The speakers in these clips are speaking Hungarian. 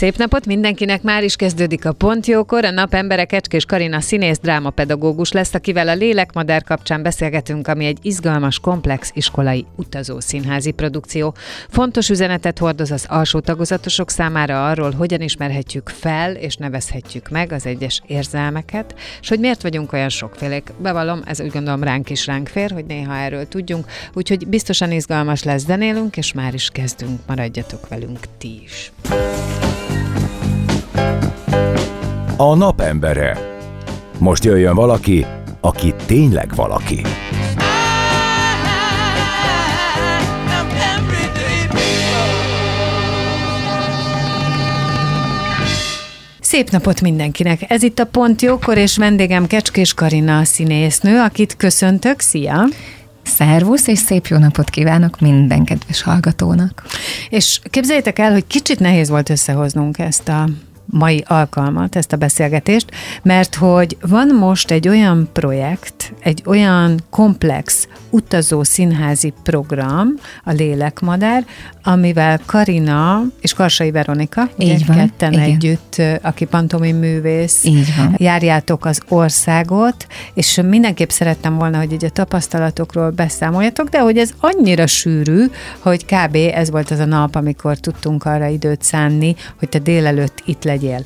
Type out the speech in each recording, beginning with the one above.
Szép napot mindenkinek, már is kezdődik a Pontjókor. A napembere Kecskés Karina színész drámapedagógus lesz, akivel a Lélekmadár kapcsán beszélgetünk, ami egy izgalmas, komplex iskolai utazó színházi produkció. Fontos üzenetet hordoz az alsó tagozatosok számára arról, hogyan ismerhetjük fel és nevezhetjük meg az egyes érzelmeket, és hogy miért vagyunk olyan sokfélék. Bevallom, ez úgy gondolom ránk is ránk fér, hogy néha erről tudjunk, úgyhogy biztosan izgalmas lesz, zenélünk, és már is kezdünk. Maradjatok velünk ti is. A napembere. Most jöjjön valaki, aki tényleg valaki. Szép napot mindenkinek! Ez itt a Pont Jókor, és vendégem Kecskés Karina a színésznő, akit köszöntök. Szia! Szervusz, és szép jó napot kívánok minden kedves hallgatónak. És képzeljétek el, hogy kicsit nehéz volt összehoznunk ezt a mai alkalmat, ezt a beszélgetést, mert hogy van most egy olyan projekt, egy olyan komplex utazó színházi program, a Lélekmadár, amivel Karina és Karsai Veronika, Így van, ketten igen. együtt, aki pantomi művész, Így van. járjátok az országot, és mindenképp szerettem volna, hogy így a tapasztalatokról beszámoljatok, de hogy ez annyira sűrű, hogy kb. ez volt az a nap, amikor tudtunk arra időt szánni, hogy te délelőtt itt legyél.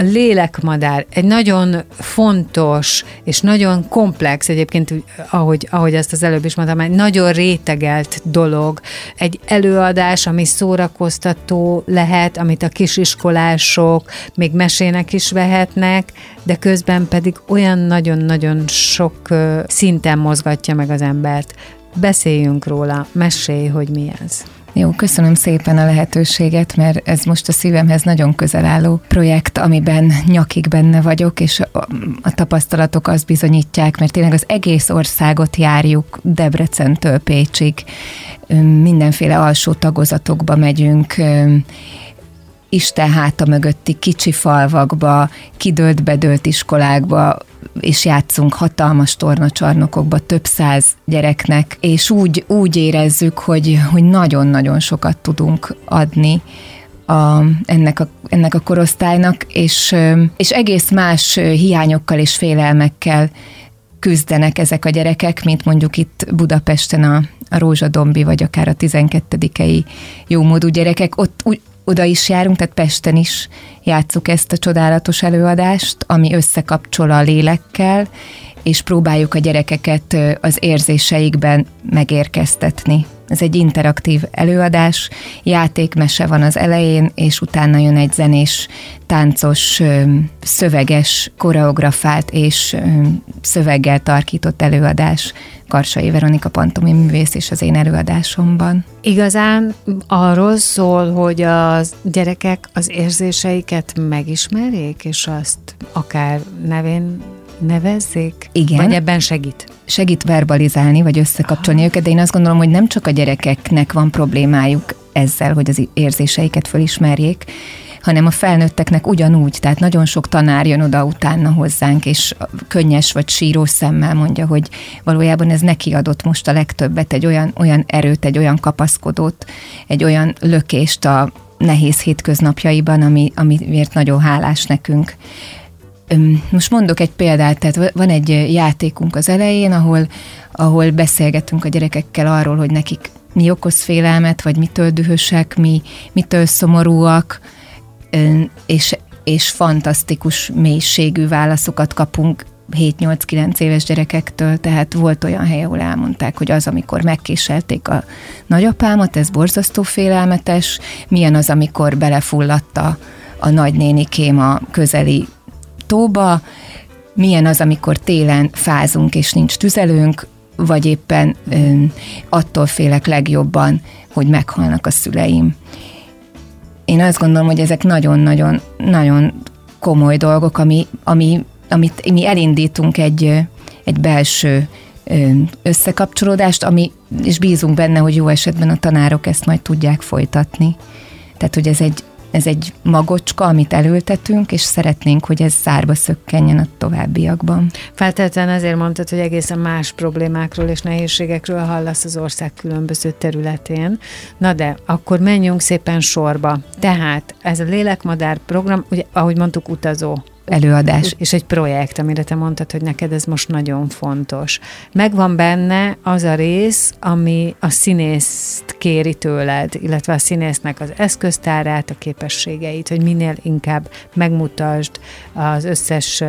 A lélekmadár egy nagyon fontos és nagyon komplex, egyébként ahogy, ahogy azt az előbb is mondtam, egy nagyon rétegelt dolog. Egy előadás, ami szórakoztató lehet, amit a kisiskolások még mesének is vehetnek, de közben pedig olyan nagyon-nagyon sok szinten mozgatja meg az embert. Beszéljünk róla, mesélj, hogy mi ez. Jó, köszönöm szépen a lehetőséget, mert ez most a szívemhez nagyon közel álló projekt, amiben nyakig benne vagyok, és a, tapasztalatok azt bizonyítják, mert tényleg az egész országot járjuk Debrecentől Pécsig, mindenféle alsó tagozatokba megyünk, Isten háta mögötti kicsi falvakba, kidőlt bedőlt iskolákba, és játszunk hatalmas tornacsarnokokba több száz gyereknek, és úgy, úgy érezzük, hogy, hogy nagyon-nagyon sokat tudunk adni a, ennek, a, ennek a korosztálynak, és, és egész más hiányokkal és félelmekkel küzdenek ezek a gyerekek, mint mondjuk itt Budapesten a, a Rózsadombi, vagy akár a 12-ei jómódú gyerekek. Ott úgy, oda is járunk, tehát Pesten is játsszuk ezt a csodálatos előadást, ami összekapcsol a lélekkel, és próbáljuk a gyerekeket az érzéseikben megérkeztetni. Ez egy interaktív előadás, játékmese van az elején, és utána jön egy zenés, táncos, szöveges, koreografált és szöveggel tarkított előadás. Karsai Veronika Pantomi művész és az én előadásomban. Igazán arról szól, hogy a gyerekek az érzéseiket megismerjék, és azt akár nevén nevezzék? Igen. Vagy ebben segít? segít verbalizálni, vagy összekapcsolni őket, de én azt gondolom, hogy nem csak a gyerekeknek van problémájuk ezzel, hogy az érzéseiket fölismerjék, hanem a felnőtteknek ugyanúgy, tehát nagyon sok tanár jön oda utána hozzánk, és könnyes vagy sírós szemmel mondja, hogy valójában ez neki adott most a legtöbbet, egy olyan, olyan erőt, egy olyan kapaszkodót, egy olyan lökést a nehéz hétköznapjaiban, ami, amiért nagyon hálás nekünk. Most mondok egy példát, tehát van egy játékunk az elején, ahol, ahol beszélgetünk a gyerekekkel arról, hogy nekik mi okoz félelmet, vagy mitől dühösek, mi, mitől szomorúak, és, és fantasztikus mélységű válaszokat kapunk 7-8-9 éves gyerekektől, tehát volt olyan hely, ahol elmondták, hogy az, amikor megkéselték a nagyapámat, ez borzasztó félelmetes, milyen az, amikor belefulladt a, a nagynénikém a közeli tóba, milyen az, amikor télen fázunk és nincs tüzelőnk, vagy éppen attól félek legjobban, hogy meghalnak a szüleim. Én azt gondolom, hogy ezek nagyon-nagyon nagyon komoly dolgok, ami, ami, amit mi elindítunk egy, egy belső összekapcsolódást, ami, és bízunk benne, hogy jó esetben a tanárok ezt majd tudják folytatni. Tehát, hogy ez egy, ez egy magocska, amit elültetünk, és szeretnénk, hogy ez szárba szökkenjen a továbbiakban. Feltétlenül azért mondtad, hogy egészen más problémákról és nehézségekről hallasz az ország különböző területén. Na de, akkor menjünk szépen sorba. Tehát ez a lélekmadár program, ugye, ahogy mondtuk, utazó előadás. És egy projekt, amire te mondtad, hogy neked ez most nagyon fontos. Megvan benne az a rész, ami a színészt kéri tőled, illetve a színésznek az eszköztárát, a képességeit, hogy minél inkább megmutasd az összes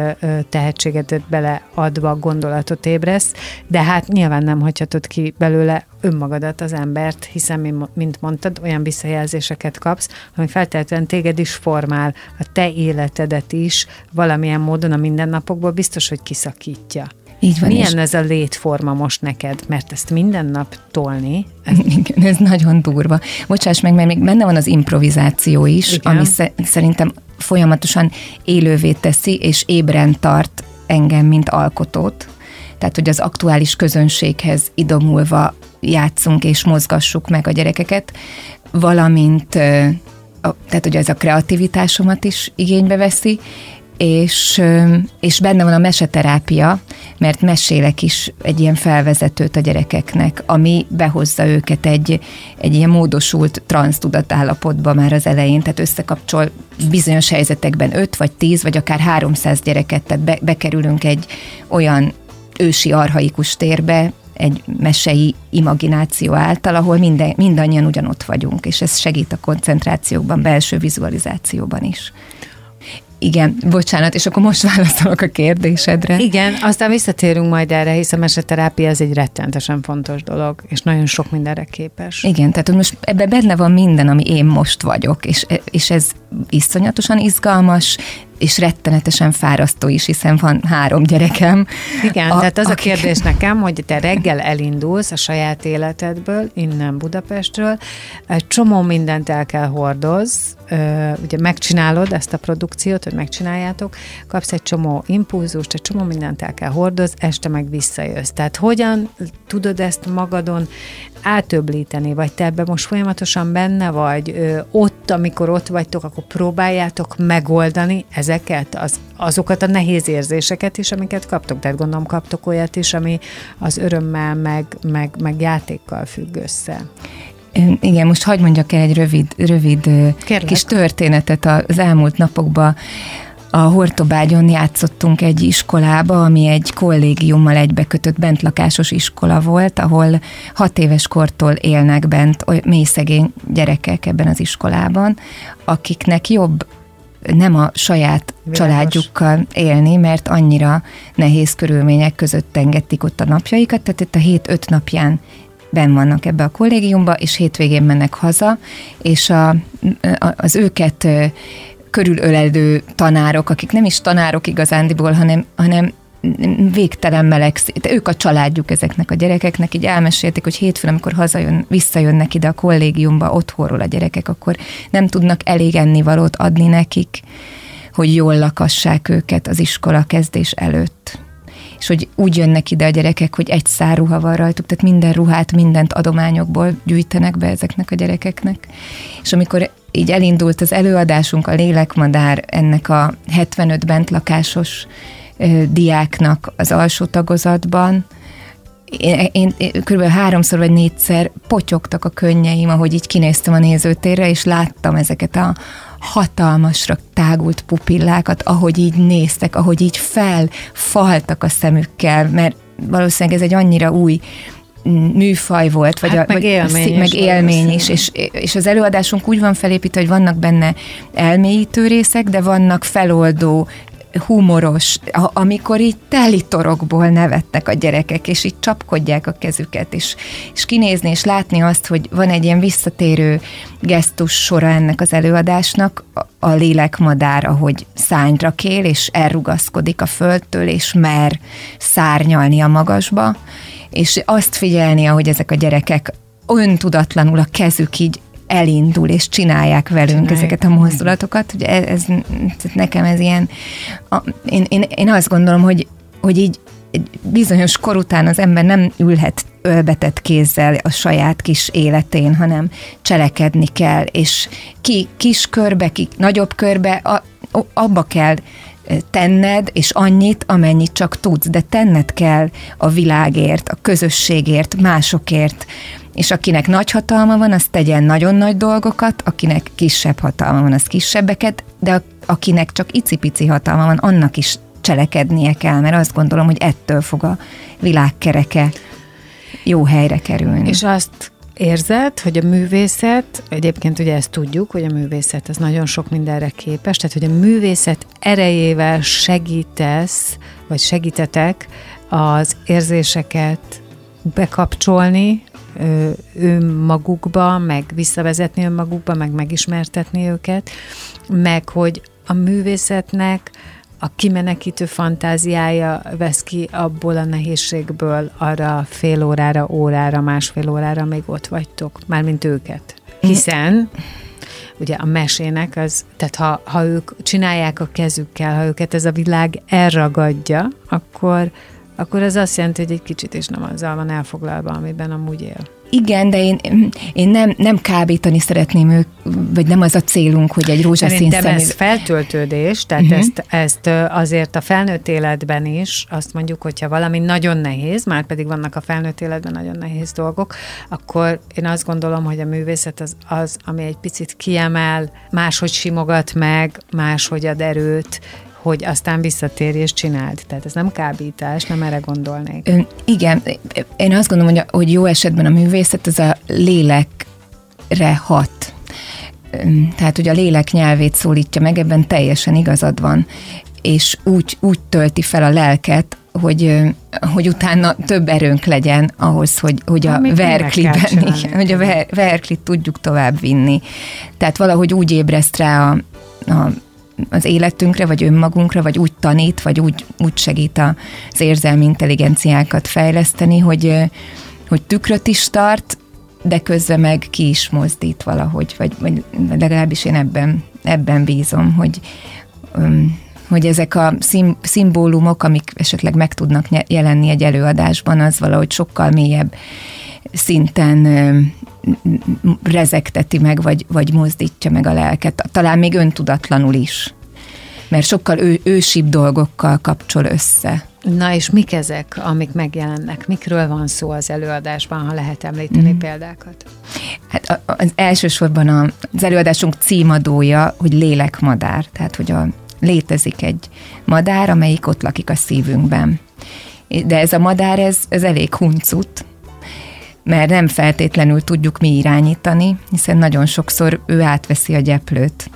tehetségedet beleadva gondolatot ébresz, de hát nyilván nem hagyhatod ki belőle önmagadat, az embert, hiszen, mint mondtad, olyan visszajelzéseket kapsz, ami feltétlenül téged is formál, a te életedet is valamilyen módon a mindennapokból biztos, hogy kiszakítja. Így van. Milyen ez a létforma most neked? Mert ezt minden nap tolni. Ez... Igen, ez nagyon durva. Bocsáss meg, mert még benne van az improvizáció is, Igen. ami szerintem folyamatosan élővé teszi, és ébren tart engem, mint alkotót. Tehát, hogy az aktuális közönséghez idomulva játszunk és mozgassuk meg a gyerekeket, valamint tehát hogy ez a kreativitásomat is igénybe veszi, és, és benne van a meseterápia, mert mesélek is egy ilyen felvezetőt a gyerekeknek, ami behozza őket egy, egy ilyen módosult transztudatállapotba már az elején, tehát összekapcsol bizonyos helyzetekben 5 vagy 10 vagy akár 300 gyereket, tehát be, bekerülünk egy olyan ősi arhaikus térbe, egy mesei imagináció által, ahol minden, mindannyian ugyanott vagyunk, és ez segít a koncentrációkban, belső vizualizációban is. Igen, bocsánat, és akkor most válaszolok a kérdésedre. Igen, aztán visszatérünk majd erre, hiszen a meseterápia ez egy rettentesen fontos dolog, és nagyon sok mindenre képes. Igen, tehát most ebben benne van minden, ami én most vagyok, és, és ez iszonyatosan izgalmas, és rettenetesen fárasztó is, hiszen van három gyerekem. Igen, a, tehát az akik... a kérdés nekem, hogy te reggel elindulsz a saját életedből, innen Budapestről, egy csomó mindent el kell hordoz, ugye megcsinálod ezt a produkciót, hogy megcsináljátok, kapsz egy csomó impulzust, egy csomó mindent el kell hordoz, este meg visszajössz. Tehát hogyan tudod ezt magadon átöblíteni, vagy te ebben most folyamatosan benne vagy, ott, amikor ott vagytok, akkor próbáljátok megoldani ezeket, az, azokat a nehéz érzéseket is, amiket kaptok. Tehát gondolom kaptok olyat is, ami az örömmel, meg, meg, meg játékkal függ össze. Igen, most hagyd mondjak el egy rövid, rövid Kérlek. kis történetet az elmúlt napokban. A Hortobágyon játszottunk egy iskolába, ami egy kollégiummal egybekötött bentlakásos iskola volt, ahol hat éves kortól élnek bent mély szegény gyerekek ebben az iskolában, akiknek jobb nem a saját Világos. családjukkal élni, mert annyira nehéz körülmények között engedték ott a napjaikat, tehát itt a hét-öt napján ben vannak ebbe a kollégiumba, és hétvégén mennek haza, és a, az őket körülölelő tanárok, akik nem is tanárok igazándiból, hanem, hanem végtelen meleg, ők a családjuk ezeknek a gyerekeknek, így elmesélték, hogy hétfőn, amikor hazajön, visszajönnek ide a kollégiumba otthonról a gyerekek, akkor nem tudnak elég ennivalót adni nekik, hogy jól lakassák őket az iskola kezdés előtt és hogy úgy jönnek ide a gyerekek, hogy egy szár ruha van rajtuk, tehát minden ruhát, mindent adományokból gyűjtenek be ezeknek a gyerekeknek. És amikor így elindult az előadásunk, a lélekmadár ennek a 75 bentlakásos diáknak az alsó tagozatban, én, én, én kb. háromszor vagy négyszer potyogtak a könnyeim, ahogy így kinéztem a nézőtérre, és láttam ezeket a hatalmasra tágult pupillákat, ahogy így néztek, ahogy így felfaltak a szemükkel, mert valószínűleg ez egy annyira új műfaj volt, vagy, hát a, meg vagy élmény, meg élmény is, és, és az előadásunk úgy van felépítve, hogy vannak benne elmélyítő részek, de vannak feloldó humoros, amikor így teli torokból nevettek a gyerekek, és így csapkodják a kezüket, és, és kinézni, és látni azt, hogy van egy ilyen visszatérő gesztus sora ennek az előadásnak, a lélekmadár, ahogy szányra kél, és elrugaszkodik a földtől, és mer szárnyalni a magasba, és azt figyelni, ahogy ezek a gyerekek öntudatlanul a kezük így elindul, és csinálják velünk csinálják. ezeket a mozdulatokat. Ugye ez, ez, nekem ez ilyen, a, én, én, én azt gondolom, hogy, hogy így egy bizonyos kor után az ember nem ülhet ölbetett kézzel a saját kis életén, hanem cselekedni kell, és ki kis körbe, ki nagyobb körbe, a, abba kell tenned, és annyit, amennyit csak tudsz, de tenned kell a világért, a közösségért, másokért, és akinek nagy hatalma van, az tegyen nagyon nagy dolgokat, akinek kisebb hatalma van, az kisebbeket, de akinek csak icipici hatalma van, annak is cselekednie kell, mert azt gondolom, hogy ettől fog a világkereke jó helyre kerülni. És azt érzed, hogy a művészet, egyébként ugye ezt tudjuk, hogy a művészet az nagyon sok mindenre képes, tehát hogy a művészet erejével segítesz, vagy segítetek az érzéseket bekapcsolni önmagukba, meg visszavezetni önmagukba, meg megismertetni őket, meg hogy a művészetnek a kimenekítő fantáziája vesz ki abból a nehézségből arra fél órára, órára, másfél órára még ott vagytok, mármint őket. Hiszen ugye a mesének az, tehát ha, ha ők csinálják a kezükkel, ha őket ez a világ elragadja, akkor, akkor ez azt jelenti, hogy egy kicsit is nem azzal van elfoglalva, amiben amúgy él. Igen, de én, én nem, nem kábítani szeretném ők, vagy nem az a célunk, hogy egy rózsaszín személy... ez feltöltődés, tehát uh-huh. ezt, ezt azért a felnőtt életben is, azt mondjuk, hogyha valami nagyon nehéz, már pedig vannak a felnőtt életben nagyon nehéz dolgok, akkor én azt gondolom, hogy a művészet az, az ami egy picit kiemel, máshogy simogat meg, máshogy ad erőt, hogy aztán visszatérj és csináld. Tehát ez nem kábítás, nem erre gondolnék. Ön, igen, én azt gondolom, hogy, hogy jó esetben a művészet az a lélekre hat. Tehát, hogy a lélek nyelvét szólítja meg, ebben teljesen igazad van és úgy, úgy tölti fel a lelket, hogy, hogy utána több erőnk legyen ahhoz, hogy, hogy a verkliben, hogy a ver, verklit tudjuk tovább vinni. Tehát valahogy úgy ébreszt rá a, a az életünkre, vagy önmagunkra, vagy úgy tanít, vagy úgy, úgy segít az érzelmi intelligenciákat fejleszteni, hogy, hogy tükröt is tart, de közben meg ki is mozdít valahogy, vagy, vagy legalábbis én ebben, ebben bízom, hogy, hogy ezek a szim, szimbólumok, amik esetleg meg tudnak jelenni egy előadásban, az valahogy sokkal mélyebb szinten rezekteti meg, vagy, vagy mozdítja meg a lelket, talán még öntudatlanul is, mert sokkal ő, ősibb dolgokkal kapcsol össze. Na és mik ezek, amik megjelennek? Mikről van szó az előadásban, ha lehet említeni mm. példákat? Hát az elsősorban az előadásunk címadója, hogy lélekmadár, tehát hogy a, létezik egy madár, amelyik ott lakik a szívünkben. De ez a madár, ez, ez elég huncut, mert nem feltétlenül tudjuk mi irányítani, hiszen nagyon sokszor ő átveszi a gyeplőt.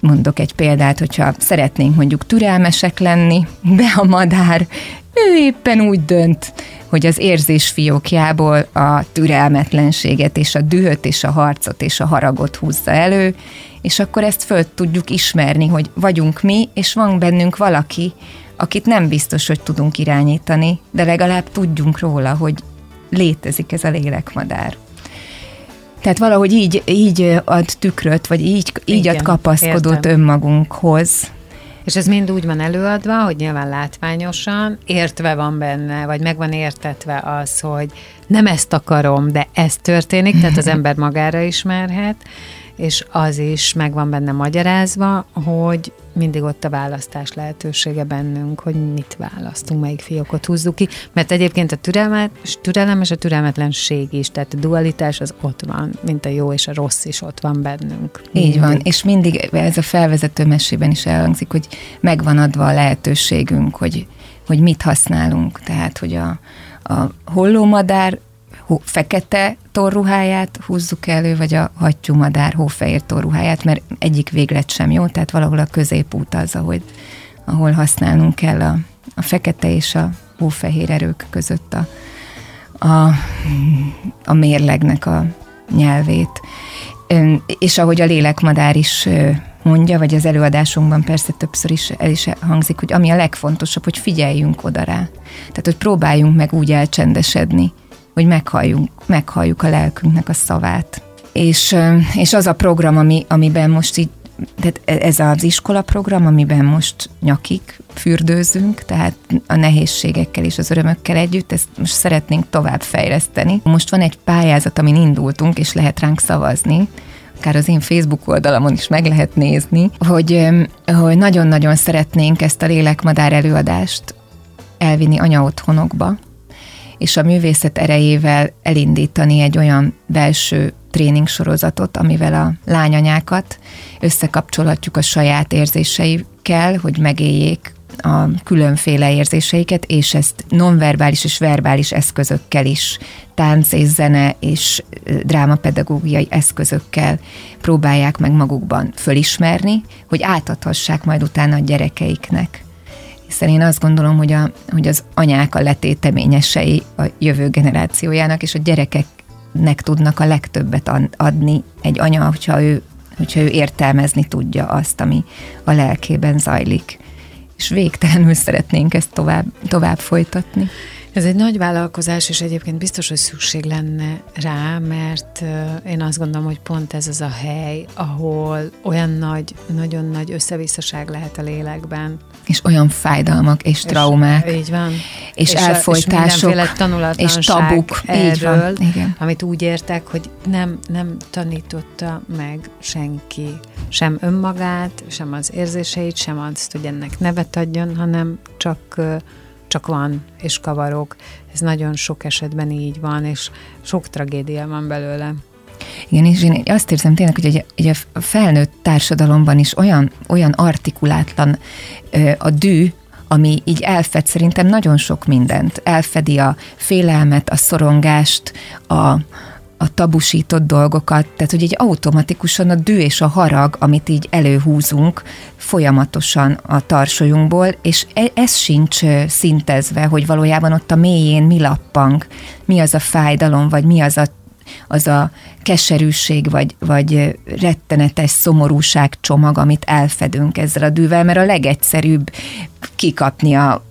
Mondok egy példát, hogyha szeretnénk mondjuk türelmesek lenni, de a madár ő éppen úgy dönt, hogy az érzés fiókjából a türelmetlenséget és a dühöt és a harcot és a haragot húzza elő, és akkor ezt föl tudjuk ismerni, hogy vagyunk mi, és van bennünk valaki, akit nem biztos, hogy tudunk irányítani, de legalább tudjunk róla, hogy létezik ez a lélekmadár. Tehát valahogy így, így ad tükröt, vagy így, így Igen, ad kapaszkodót értem. önmagunkhoz. És ez mind úgy van előadva, hogy nyilván látványosan, értve van benne, vagy meg van értetve az, hogy nem ezt akarom, de ez történik, tehát az ember magára ismerhet, és az is meg van benne magyarázva, hogy mindig ott a választás lehetősége bennünk, hogy mit választunk, melyik fiókot húzzuk ki, mert egyébként a türelmet, türelem és a türelmetlenség is, tehát a dualitás az ott van, mint a jó és a rossz is ott van bennünk. Mindig. Így van, és mindig ez a felvezető mesében is elhangzik, hogy megvan adva a lehetőségünk, hogy, hogy mit használunk, tehát hogy a, a hollómadár fekete torruháját húzzuk elő, vagy a hattyúmadár hófehér torruháját, mert egyik véglet sem jó, tehát valahol a középút az, ahogy, ahol használnunk kell a, a fekete és a hófehér erők között a, a, a mérlegnek a nyelvét. És ahogy a lélekmadár is mondja, vagy az előadásunkban persze többször is el is hangzik, hogy ami a legfontosabb, hogy figyeljünk oda rá. Tehát, hogy próbáljunk meg úgy elcsendesedni, hogy meghalljuk, meghalljuk a lelkünknek a szavát. És, és az a program, ami, amiben most így tehát ez az iskola program, amiben most nyakig fürdőzünk, tehát a nehézségekkel és az örömökkel együtt, ezt most szeretnénk tovább fejleszteni. Most van egy pályázat, amin indultunk, és lehet ránk szavazni, akár az én Facebook oldalamon is meg lehet nézni, hogy, hogy nagyon-nagyon szeretnénk ezt a lélekmadár előadást elvinni anyaotthonokba, és a művészet erejével elindítani egy olyan belső tréning sorozatot, amivel a lányanyákat összekapcsolhatjuk a saját érzéseikkel, hogy megéljék a különféle érzéseiket, és ezt nonverbális és verbális eszközökkel is, tánc és zene és drámapedagógiai eszközökkel próbálják meg magukban fölismerni, hogy átadhassák majd utána a gyerekeiknek. Hiszen én azt gondolom, hogy, a, hogy az anyák a letéteményesei a jövő generációjának, és a gyerekeknek tudnak a legtöbbet adni egy anya, hogyha ő, hogyha ő értelmezni tudja azt, ami a lelkében zajlik és végtelenül szeretnénk ezt tovább, tovább folytatni. Ez egy nagy vállalkozás, és egyébként biztos, hogy szükség lenne rá, mert én azt gondolom, hogy pont ez az a hely, ahol olyan nagy, nagyon nagy összevisszaság lehet a lélekben. És olyan fájdalmak és, és traumák. Így van. És, és elfolytások. És, és tabuk. Erről, így van. Igen. amit úgy értek, hogy nem, nem tanította meg senki sem önmagát, sem az érzéseit, sem azt, hogy ennek nevet adjon, hanem csak csak van, és kavarok. Ez nagyon sok esetben így van, és sok tragédia van belőle. Igen, és én azt érzem tényleg, hogy egy, egy a felnőtt társadalomban is olyan, olyan artikulátlan a dű, ami így elfed szerintem nagyon sok mindent. Elfedi a félelmet, a szorongást, a, a tabusított dolgokat, tehát hogy egy automatikusan a dű és a harag, amit így előhúzunk folyamatosan a tarsolyunkból, és e, ez sincs szintezve, hogy valójában ott a mélyén mi lappang, mi az a fájdalom, vagy mi az a az a keserűség, vagy, vagy rettenetes szomorúság csomag, amit elfedünk ezzel a dűvel, mert a legegyszerűbb kikapni a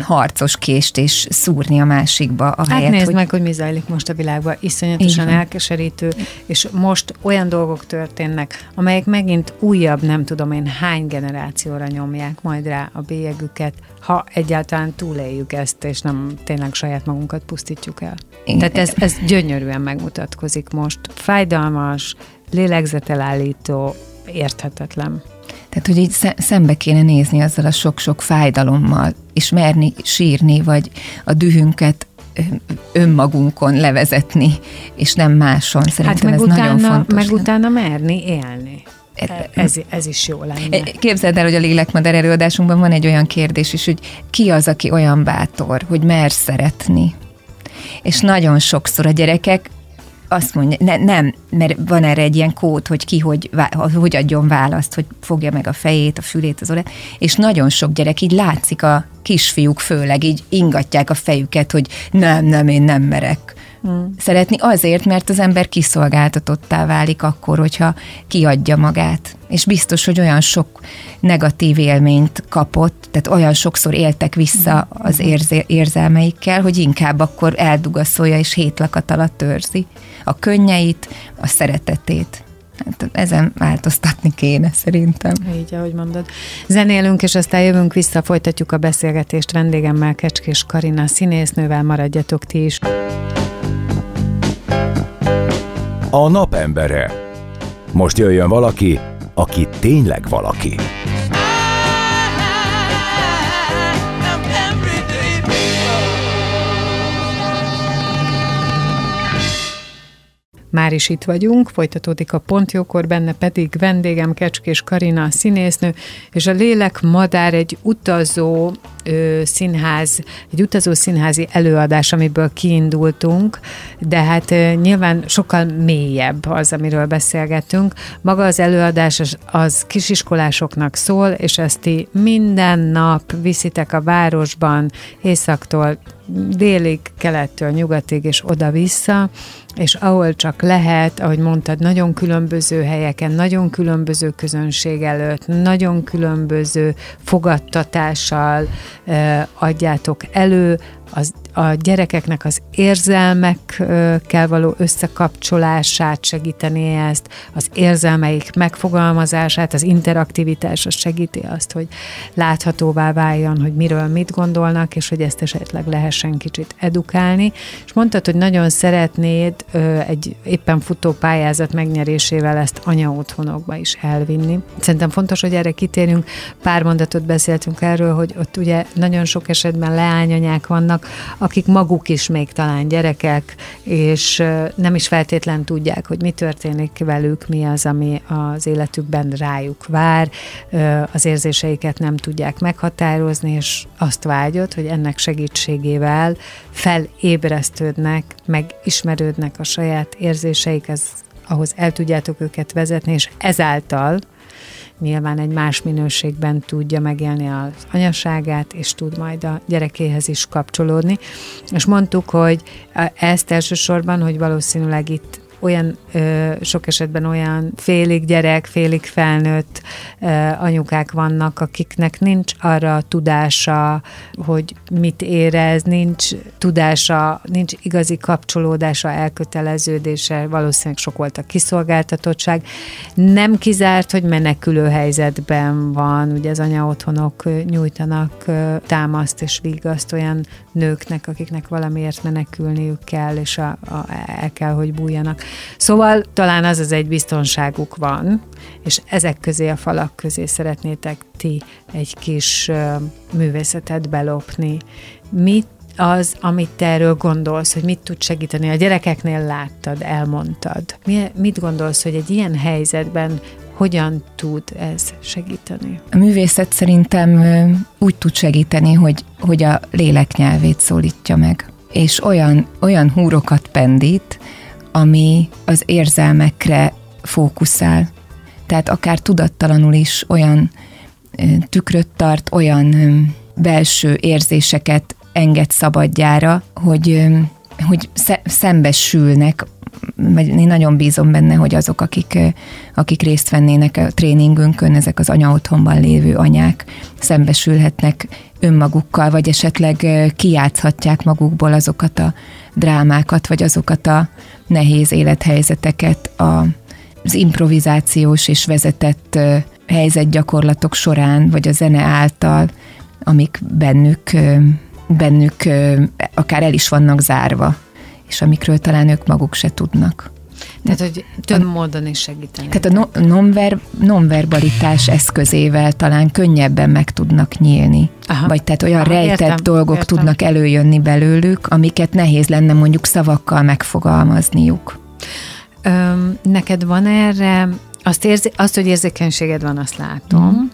harcos kést és szúrni a másikba a hát helyet. nézd hogy... meg, hogy mi zajlik most a világban. Iszonyatosan elkeserítő, és most olyan dolgok történnek, amelyek megint újabb, nem tudom én, hány generációra nyomják majd rá a bélyegüket, ha egyáltalán túléljük ezt, és nem tényleg saját magunkat pusztítjuk el. Igen. Tehát ez, ez gyönyörűen megmutatkozik most. Fájdalmas, lélegzetelállító, érthetetlen. Tehát, hogy így szembe kéne nézni azzal a sok-sok fájdalommal, és merni sírni, vagy a dühünket önmagunkon levezetni, és nem máson. Hát Szerintem hát meg ez utána, nagyon fontos. Meg utána merni élni. E, ez, ez is jó lenne. E, képzeld el, hogy a lélekmadár előadásunkban van egy olyan kérdés is, hogy ki az, aki olyan bátor, hogy mer szeretni. És nagyon sokszor a gyerekek azt mondja, ne, nem, mert van erre egy ilyen kód, hogy ki hogy, hogy adjon választ, hogy fogja meg a fejét, a fülét, az orrát, és nagyon sok gyerek így látszik a kisfiúk főleg, így ingatják a fejüket, hogy nem, nem, én nem merek hmm. szeretni, azért, mert az ember kiszolgáltatottá válik akkor, hogyha kiadja magát. És biztos, hogy olyan sok negatív élményt kapott, tehát olyan sokszor éltek vissza hmm. az érzé- érzelmeikkel, hogy inkább akkor eldugaszolja és hét lakat alatt őrzi a könnyeit, a szeretetét. Hát ezen változtatni kéne szerintem. Így, ahogy mondod. Zenélünk, és aztán jövünk vissza, folytatjuk a beszélgetést vendégemmel, Kecskés Karina színésznővel, maradjatok ti is. A napembere. Most jöjjön valaki, aki tényleg valaki. Már is itt vagyunk, folytatódik a Pontjókor, benne pedig vendégem Kecskés Karina színésznő, és a Lélek Madár egy utazó ö, színház, egy utazó színházi előadás, amiből kiindultunk, de hát ö, nyilván sokkal mélyebb az, amiről beszélgetünk. Maga az előadás az, az kisiskolásoknak szól, és ezt ti minden nap viszitek a városban, északtól délig, kelettől, nyugatig és oda-vissza, és ahol csak lehet, ahogy mondtad, nagyon különböző helyeken, nagyon különböző közönség előtt, nagyon különböző fogadtatással adjátok elő, az, a gyerekeknek az érzelmekkel való összekapcsolását segíteni ezt, az érzelmeik megfogalmazását, az interaktivitás az segíti azt, hogy láthatóvá váljon, hogy miről mit gondolnak, és hogy ezt esetleg lehessen kicsit edukálni. És mondtad, hogy nagyon szeretnéd egy éppen futó pályázat megnyerésével ezt anya otthonokba is elvinni. Szerintem fontos, hogy erre kitérjünk. Pár mondatot beszéltünk erről, hogy ott ugye nagyon sok esetben leányanyák vannak, akik maguk is még talán gyerekek, és nem is feltétlen tudják, hogy mi történik velük, mi az, ami az életükben rájuk vár, az érzéseiket nem tudják meghatározni, és azt vágyott, hogy ennek segítségével felébresztődnek, megismerődnek a saját érzéseik, ez, ahhoz el tudjátok őket vezetni, és ezáltal nyilván egy más minőségben tudja megélni az anyaságát, és tud majd a gyerekéhez is kapcsolódni. És mondtuk, hogy ezt elsősorban, hogy valószínűleg itt olyan ö, sok esetben olyan félig gyerek, félig felnőtt ö, anyukák vannak, akiknek nincs arra tudása, hogy mit érez, nincs tudása, nincs igazi kapcsolódása, elköteleződése, valószínűleg sok volt a kiszolgáltatottság. Nem kizárt, hogy menekülő helyzetben van, ugye az anya otthonok nyújtanak támaszt és vigaszt olyan nőknek, akiknek valamiért menekülniük kell, és a, a, el kell, hogy bújjanak. Szóval talán az az egy biztonságuk van, és ezek közé a falak közé szeretnétek ti egy kis művészetet belopni. Mit az, amit te erről gondolsz, hogy mit tud segíteni? A gyerekeknél láttad, elmondtad. Mi, mit gondolsz, hogy egy ilyen helyzetben hogyan tud ez segíteni? A művészet szerintem úgy tud segíteni, hogy, hogy a lélek nyelvét szólítja meg. És olyan, olyan húrokat pendít, ami az érzelmekre fókuszál. Tehát akár tudattalanul is olyan tükröt tart, olyan belső érzéseket enged szabadjára, hogy, hogy szembesülnek, vagy én nagyon bízom benne, hogy azok, akik, akik részt vennének a tréningünkön, ezek az anya otthonban lévő anyák szembesülhetnek önmagukkal, vagy esetleg kijátszhatják magukból azokat a drámákat, vagy azokat a nehéz élethelyzeteket a, az improvizációs és vezetett helyzetgyakorlatok során, vagy a zene által, amik bennük, bennük akár el is vannak zárva, és amikről talán ők maguk se tudnak. Tehát, hogy több a, módon is segíteni. Tehát a nonver, nonverbalitás eszközével talán könnyebben meg tudnak nyílni. Aha. Vagy tehát olyan Aha, rejtett értem, dolgok értem. tudnak előjönni belőlük, amiket nehéz lenne mondjuk szavakkal megfogalmazniuk. Öm, neked van erre, azt, érzi, azt, hogy érzékenységed van, azt látom. Mm.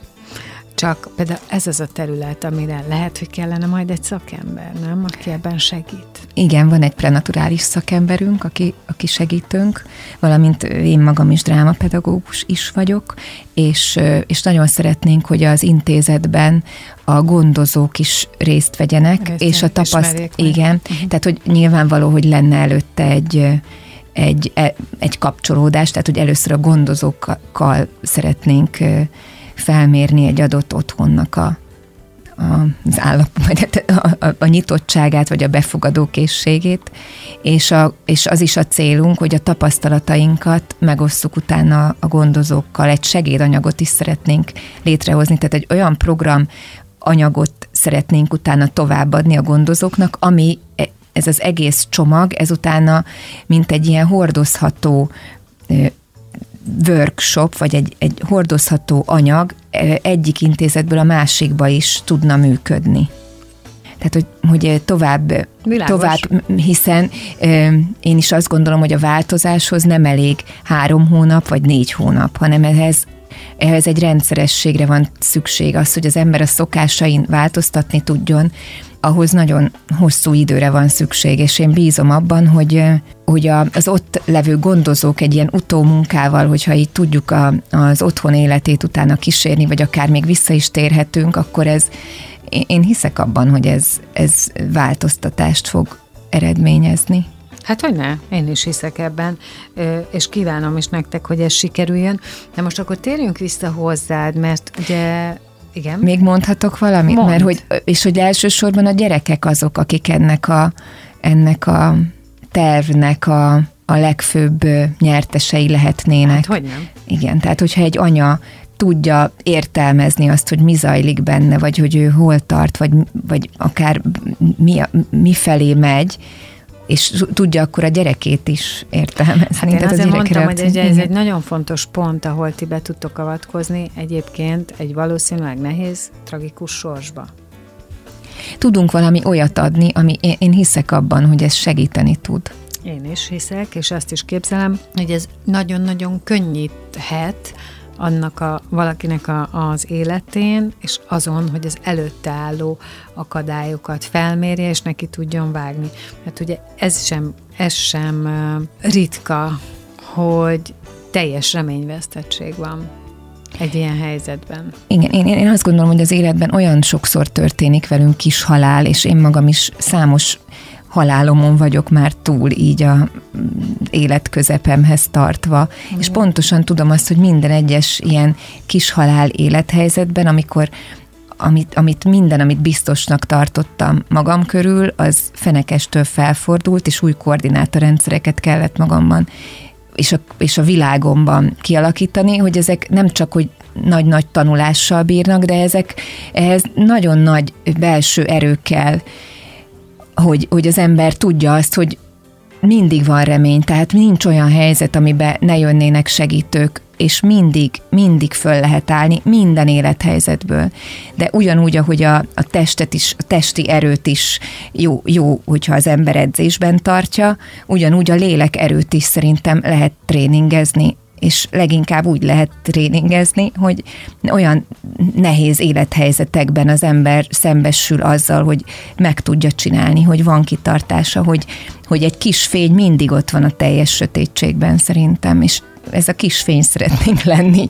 Csak például ez az a terület, amire lehet, hogy kellene majd egy szakember, nem? Aki ebben segít. Igen, van egy prenaturális szakemberünk, aki, aki segítünk, valamint én magam is drámapedagógus is vagyok, és, és nagyon szeretnénk, hogy az intézetben a gondozók is részt vegyenek, Részt és a tapaszt... Igen, uh-huh. tehát hogy nyilvánvaló, hogy lenne előtte egy egy, egy kapcsolódás, tehát hogy először a gondozókkal szeretnénk felmérni egy adott otthonnak a, az állap, vagy a, a, a nyitottságát, vagy a befogadó készségét, és, a, és az is a célunk, hogy a tapasztalatainkat megosszuk utána a gondozókkal, egy segédanyagot is szeretnénk létrehozni, tehát egy olyan program anyagot szeretnénk utána továbbadni a gondozóknak, ami e, ez az egész csomag, ez utána mint egy ilyen hordozható workshop, vagy egy, egy hordozható anyag egyik intézetből a másikba is tudna működni. Tehát, hogy, hogy tovább, tovább, hiszen én is azt gondolom, hogy a változáshoz nem elég három hónap vagy négy hónap, hanem ehhez ehhez egy rendszerességre van szükség, az, hogy az ember a szokásain változtatni tudjon, ahhoz nagyon hosszú időre van szükség, és én bízom abban, hogy, hogy az ott levő gondozók egy ilyen utómunkával, hogyha így tudjuk a, az otthon életét utána kísérni, vagy akár még vissza is térhetünk, akkor ez, én hiszek abban, hogy ez, ez változtatást fog eredményezni. Hát hogy ne, én is hiszek ebben, és kívánom is nektek, hogy ez sikerüljön. De most akkor térjünk vissza hozzád, mert ugye igen. Még mondhatok valamit? Mond. Mert hogy, és hogy elsősorban a gyerekek azok, akik ennek a, ennek a tervnek a, a legfőbb nyertesei lehetnének. Hát hogy nem? Igen, tehát hogyha egy anya tudja értelmezni azt, hogy mi zajlik benne, vagy hogy ő hol tart, vagy, vagy akár mi, mi felé megy, és tudja akkor a gyerekét is értelmezni. Hát én tehát azért mondtam, hogy ez, ez egy nagyon fontos pont, ahol ti be tudtok avatkozni egyébként egy valószínűleg nehéz, tragikus sorsba. Tudunk valami olyat adni, ami én, én hiszek abban, hogy ez segíteni tud. Én is hiszek, és azt is képzelem, hogy ez nagyon-nagyon könnyíthet annak a valakinek a, az életén, és azon, hogy az előtte álló akadályokat felmérje, és neki tudjon vágni. Mert ugye ez sem, ez sem ritka, hogy teljes reményvesztettség van egy ilyen helyzetben. Igen, én, én azt gondolom, hogy az életben olyan sokszor történik velünk kis halál, és én magam is számos halálomon vagyok már túl így a életközepemhez tartva, mm. és pontosan tudom azt, hogy minden egyes ilyen kis halál élethelyzetben, amikor amit, amit minden, amit biztosnak tartottam magam körül, az fenekestől felfordult, és új koordinátorrendszereket kellett magamban és a, és a világomban kialakítani, hogy ezek nem csak, hogy nagy-nagy tanulással bírnak, de ezek ehhez nagyon nagy belső erőkkel hogy, hogy az ember tudja azt, hogy mindig van remény, tehát nincs olyan helyzet, amiben ne jönnének segítők, és mindig, mindig föl lehet állni minden élethelyzetből. De ugyanúgy, ahogy a, a testet is, a testi erőt is jó, jó, hogyha az ember edzésben tartja, ugyanúgy a lélek erőt is szerintem lehet tréningezni és leginkább úgy lehet tréningezni, hogy olyan nehéz élethelyzetekben az ember szembesül azzal, hogy meg tudja csinálni, hogy van kitartása, hogy, hogy egy kis fény mindig ott van a teljes sötétségben szerintem, és ez a kis fény szeretnénk lenni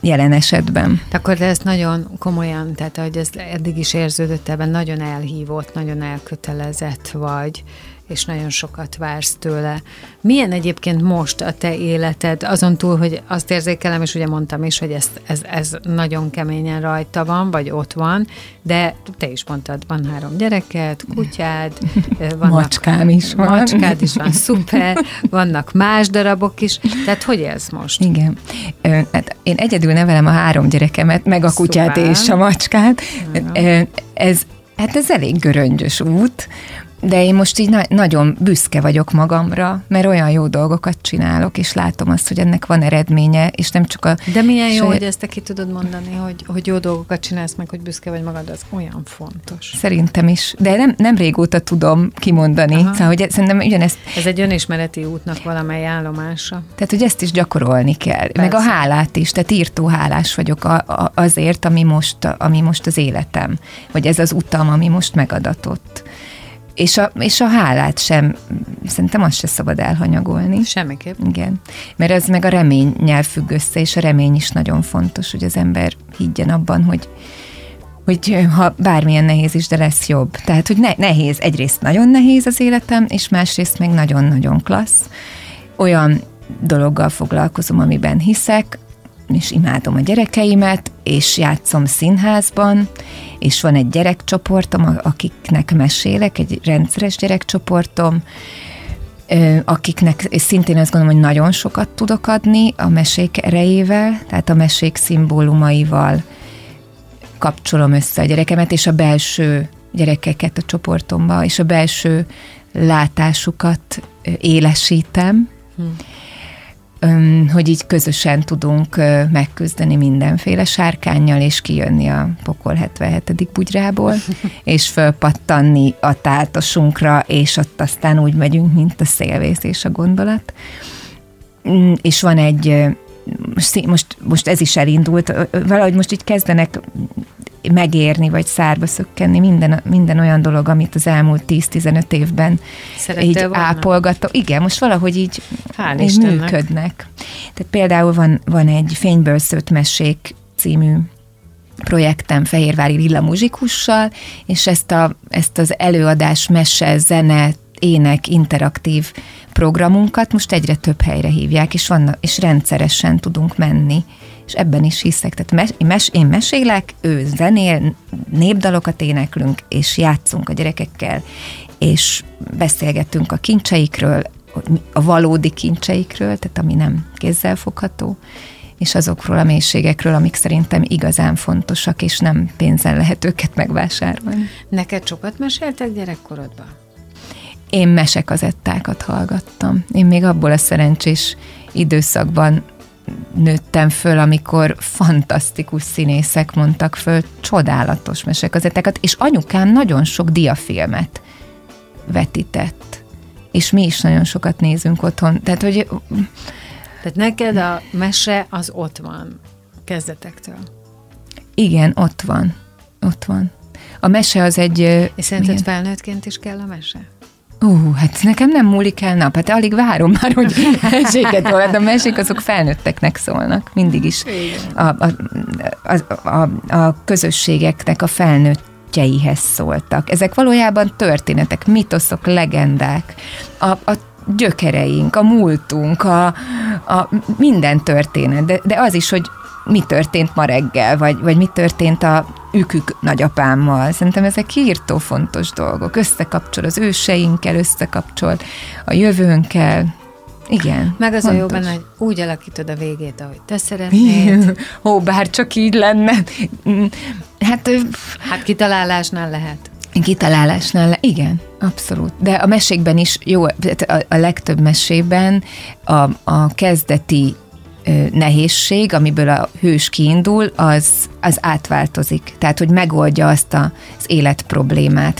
jelen esetben. Akkor de ezt nagyon komolyan, tehát hogy ez eddig is érződött ebben, nagyon elhívott, nagyon elkötelezett vagy, és nagyon sokat vársz tőle. Milyen egyébként most a te életed, azon túl, hogy azt érzékelem, és ugye mondtam is, hogy ez, ez, ez nagyon keményen rajta van, vagy ott van, de te is mondtad, van három gyereket, kutyád, vannak, macskám is van. Macskád is van, szuper, vannak más darabok is, tehát hogy ez most? Igen. Hát én egyedül nevelem a három gyerekemet, meg a kutyát szuper. és a macskát. Ez, hát ez elég göröngyös út, de én most így na- nagyon büszke vagyok magamra, mert olyan jó dolgokat csinálok, és látom azt, hogy ennek van eredménye, és nem csak a... De milyen jó, hogy ezt te ki tudod mondani, hogy, hogy jó dolgokat csinálsz, meg hogy büszke vagy magad, az olyan fontos. Szerintem is, de nem, nem régóta tudom kimondani. Aha. Szóval, hogy szerintem ugyanezt... Ez egy önismereti útnak valamely állomása. Tehát, hogy ezt is gyakorolni kell. Persze. Meg a hálát is, tehát írtó hálás vagyok a, a, azért, ami most, ami most az életem, vagy ez az utam, ami most megadatott és a, és a hálát sem, szerintem azt se szabad elhanyagolni. Semmiképp. Igen, mert ez meg a reménynyel függ össze, és a remény is nagyon fontos, hogy az ember higgyen abban, hogy, hogy ha bármilyen nehéz is, de lesz jobb. Tehát, hogy ne, nehéz, egyrészt nagyon nehéz az életem, és másrészt meg nagyon-nagyon klassz. Olyan dologgal foglalkozom, amiben hiszek, és imádom a gyerekeimet, és játszom színházban, és van egy gyerekcsoportom, akiknek mesélek, egy rendszeres gyerekcsoportom, akiknek szintén azt gondolom, hogy nagyon sokat tudok adni a mesék erejével, tehát a mesék szimbólumaival kapcsolom össze a gyerekemet, és a belső gyerekeket a csoportomba, és a belső látásukat élesítem. Hmm hogy így közösen tudunk megküzdeni mindenféle sárkányjal, és kijönni a pokol 77. bugyrából, és fölpattanni a táltosunkra, és ott aztán úgy megyünk, mint a szélvész és a gondolat. Mm, és van egy most, most ez is elindult, valahogy most így kezdenek megérni, vagy szárba szökkenni minden, minden olyan dolog, amit az elmúlt 10-15 évben Szerettél így volna? Igen, most valahogy így, így működnek. Tehát például van, van egy Fényből szőtt mesék című projektem Fehérvári Lilla muzsikussal, és ezt, a, ezt az előadás, mese, zene, ének, interaktív programunkat most egyre több helyre hívják, és, van, és rendszeresen tudunk menni. És ebben is hiszek. Tehát mes, mes, én mesélek, ő zenél, népdalokat éneklünk, és játszunk a gyerekekkel, és beszélgetünk a kincseikről, a valódi kincseikről, tehát ami nem kézzel fogható, és azokról a mélységekről, amik szerintem igazán fontosak, és nem pénzen lehet őket megvásárolni. Neked sokat meséltek gyerekkorodban? Én mesekazettákat hallgattam. Én még abból a szerencsés időszakban nőttem föl, amikor fantasztikus színészek mondtak föl csodálatos mesekazettákat, és anyukám nagyon sok diafilmet vetített. És mi is nagyon sokat nézünk otthon. Tehát, hogy... Tehát neked a mese az ott van kezdetektől. Igen, ott van. Ott van. A mese az egy... És szerinted felnőttként is kell a mese? Ó, uh, hát nekem nem múlik el nap, hát alig várom már, hogy meséket de a mesék azok felnőtteknek szólnak, mindig is. A, a, a, a, a közösségeknek a felnőtt szóltak. Ezek valójában történetek, mitoszok, legendák, a, a gyökereink, a múltunk, a, a minden történet, de, de az is, hogy mi történt ma reggel, vagy, vagy mi történt a ükük nagyapámmal. Szerintem ezek írtó fontos dolgok. Összekapcsol az őseinkkel, összekapcsol a jövőnkkel. Igen. Meg az fontos. a jó benne, hogy úgy alakítod a végét, ahogy te szeretnéd. Ó, bár csak így lenne. Hát, hát kitalálásnál lehet. Kitalálásnál, igen, abszolút. De a mesékben is jó, a, a legtöbb mesében a, a kezdeti nehézség, amiből a hős kiindul, az, az átváltozik. Tehát, hogy megoldja azt a, az élet.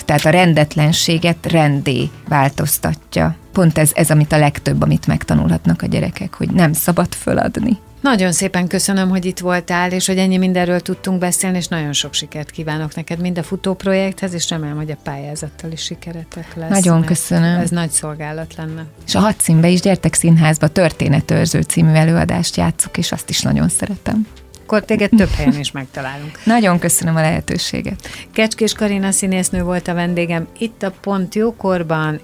Tehát a rendetlenséget rendé változtatja. Pont ez, ez, amit a legtöbb, amit megtanulhatnak a gyerekek, hogy nem szabad föladni. Nagyon szépen köszönöm, hogy itt voltál, és hogy ennyi mindenről tudtunk beszélni, és nagyon sok sikert kívánok neked mind a futóprojekthez, és remélem, hogy a pályázattal is sikeretek lesz. Nagyon köszönöm. Ez nagy szolgálat lenne. És a hadszínbe is gyertek színházba, Történetőrző című előadást játszok, és azt is nagyon szeretem. Akkor téged több helyen is megtalálunk. Nagyon köszönöm a lehetőséget. Kecskés Karina színésznő volt a vendégem itt a Pont Jókorban.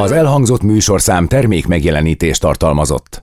Az elhangzott műsorszám termék megjelenítést tartalmazott.